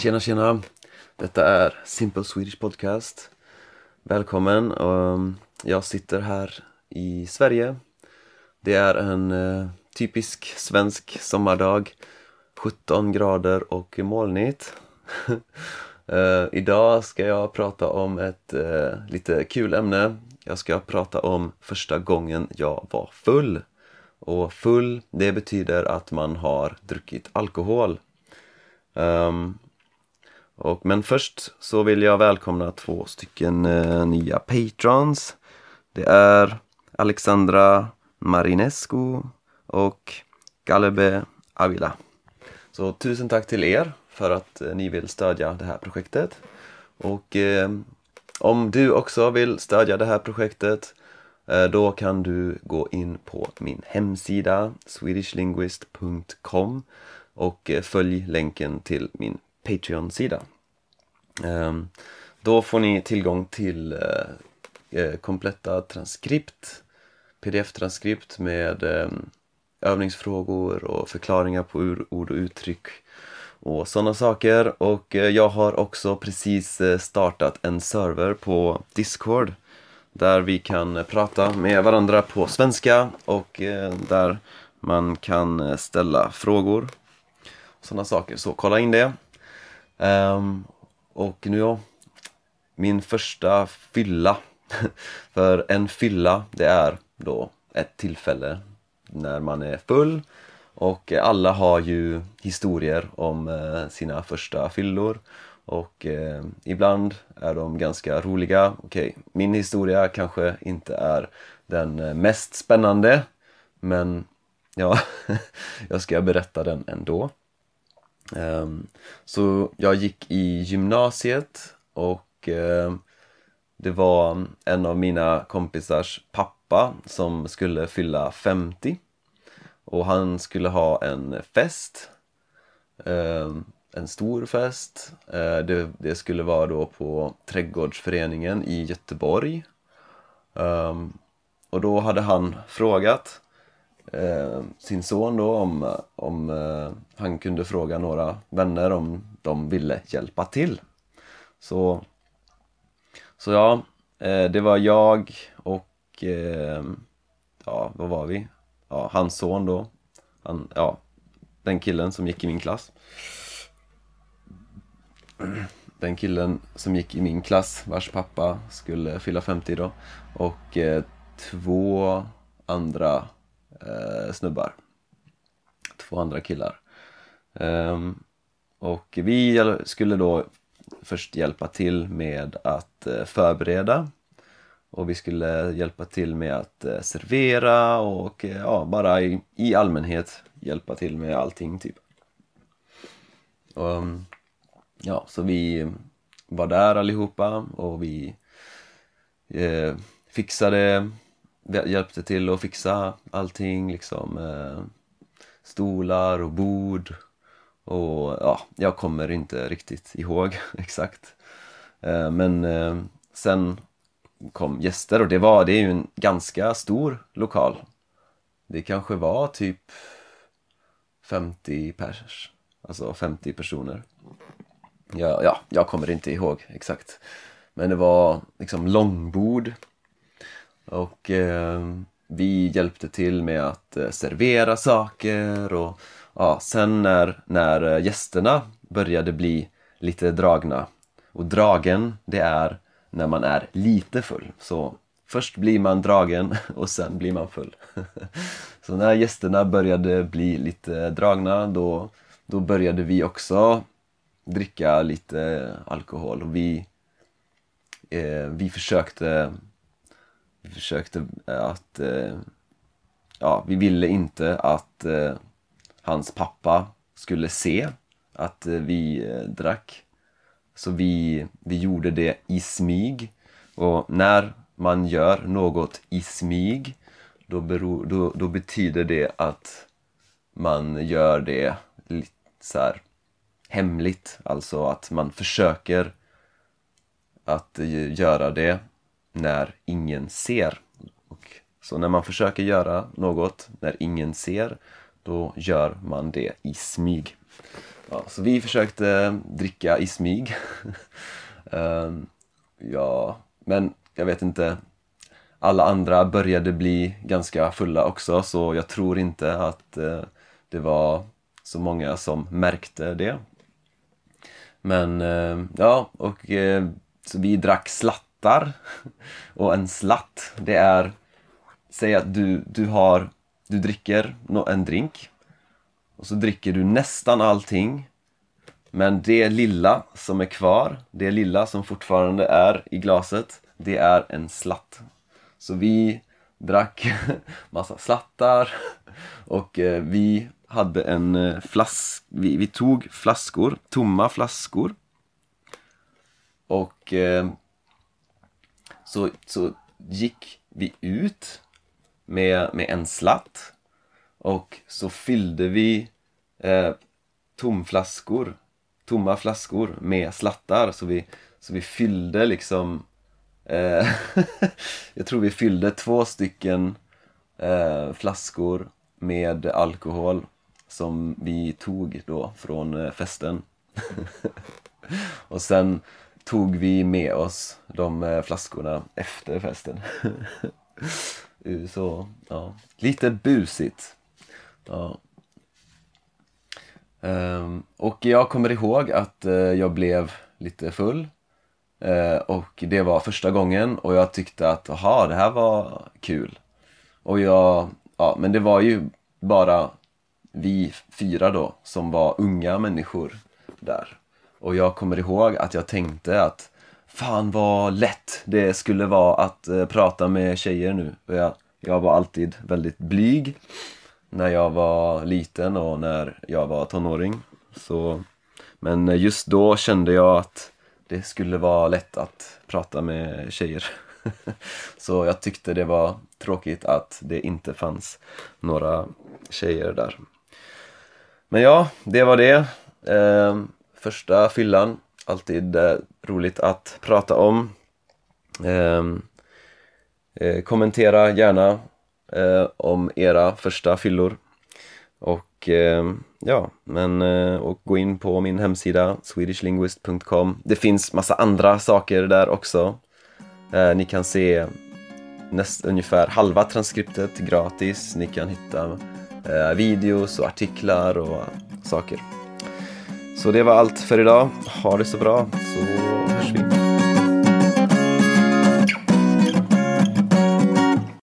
Tjena tjena! Detta är Simple Swedish Podcast. Välkommen! Ehm, jag sitter här i Sverige. Det är en eh, typisk svensk sommardag. 17 grader och molnigt. Eh, idag ska jag prata om ett eh, lite kul ämne. Jag ska prata om första gången jag var full. Och full, det betyder att man har druckit alkohol. Um, och, men först så vill jag välkomna två stycken eh, nya patrons. Det är Alexandra Marinescu och Galebe Avila. Så tusen tack till er för att eh, ni vill stödja det här projektet. Och eh, om du också vill stödja det här projektet eh, då kan du gå in på min hemsida swedishlinguist.com och eh, följ länken till min Patreon-sida. Ehm, då får ni tillgång till eh, eh, kompletta transkript, pdf-transkript med ehm, övningsfrågor och förklaringar på ord och uttryck och sådana saker. Och eh, jag har också precis startat en server på Discord där vi kan prata med varandra på svenska och där man kan ställa frågor. Sådana saker, så kolla in det. Ehm, och nu ja, min första fylla. För en fylla, det är då ett tillfälle när man är full. Och alla har ju historier om eh, sina första fyllor. Och eh, ibland är de ganska roliga. Okej, min historia kanske inte är den eh, mest spännande. Men ja, jag ska berätta den ändå. Um, så jag gick i gymnasiet och uh, det var en av mina kompisars pappa som skulle fylla 50 och han skulle ha en fest ehm, en stor fest. Uh, det, det, skulle vara då på Trädgårdsföreningen i Göteborg. Um, och då hade han frågat eh, sin son då om, om eh, han kunde fråga några vänner om de ville hjälpa till. Så, så ja, eh, det var jag och eh, ja, vad var vi? Ja, hans son då. Han, ja, den killen som gick i min klass. Den killen som gick i min klass vars pappa skulle fylla 50 då. Och eh, två andra eh, snubbar. Två andra killar. Um, och vi skulle då först hjälpa till med att eh, förbereda och vi skulle hjälpa till med att eh, servera och eh, ja, bara i, i allmänhet hjälpa till med allting typ. Och, ja, så vi var där allihopa och vi eh, fixade hjälpte till att fixa allting liksom eh, stolar och bord. Och ja, jag kommer inte riktigt ihåg exakt. Eh, men eh, sen kom gäster och det var, det är ju en ganska stor lokal. Det kanske var typ 50 pers alltså 50 personer. Ja, ja, jag kommer inte ihåg exakt. Men det var liksom långbord och eh, vi hjälpte till med att eh, servera saker och ja, sen när, när eh, gästerna började bli lite dragna. Och dragen det är när man är lite full. Så först blir man dragen och sen blir man full. Så när gästerna började bli lite dragna då, då började vi också dricka lite alkohol. Och vi, eh, vi försökte vi försökte eh, att... Eh, ja, vi ville inte att eh, hans pappa skulle se att eh, vi eh, drack. Så vi, vi gjorde det i smyg. Och när man gör något i smyg då, beror, då, då betyder det att man gör det lite så här hemligt. Alltså att man försöker att göra det när ingen ser. Och så när man försöker göra något när ingen ser, då gör man det i smyg. ja, så vi försökte dricka i smyg. Ehm, ja, men jag vet inte. Alla andra började bli ganska fulla också så jag tror inte att eh, det var så många som märkte det. Men eh, ja, och eh, så vi drack slattar. Och en slatt, det är... Säg att du, du har... Du dricker en drink. Och så dricker du nästan allting. Men det lilla som är kvar, det lilla som fortfarande är i glaset, det är en slatt. Så vi drack massa slattar och eh, vi hade en eh, flask, vi, vi tog flaskor, tomma flaskor och eh, så, så gick vi ut med, med en slatt och så fyllde vi eh, tomflaskor, tomma flaskor med slattar så vi, så vi fyllde liksom eh, jag tror vi fyllde två stycken eh, flaskor med alkohol som vi tog då från eh, festen. och sen tog vi med oss de eh, flaskorna efter festen. Så, ja, lite busigt. Ja. Ehm, och jag kommer ihåg att eh, jag blev lite full. Eh, och det var första gången och jag tyckte att, aha, det här var kul. Och jag, ja, men det var ju bara vi fyra då, som var unga människor där. Och jag kommer ihåg att jag tänkte att fan vad lätt det skulle vara att eh, prata med tjejer nu. Och jag, jag var alltid väldigt blyg när jag var liten och när jag var tonåring. Så, men just då kände jag att det skulle vara lätt att prata med tjejer. Så jag tyckte det var tråkigt att det inte fanns några tjejer där. Men ja, det var det. Ehm, Första fyllan. Alltid eh, roligt att prata om. Ehm, eh, kommentera gärna eh, om era första fyllor. Och ehm, ja, men eh, och gå in på min hemsida swedishlinguist.com. Det finns massa andra saker där också. Eh, ni kan se näst, ungefär halva transkriptet gratis. Ni kan hitta eh, videos och artiklar och saker. Så det var allt för idag. Ha det så bra, så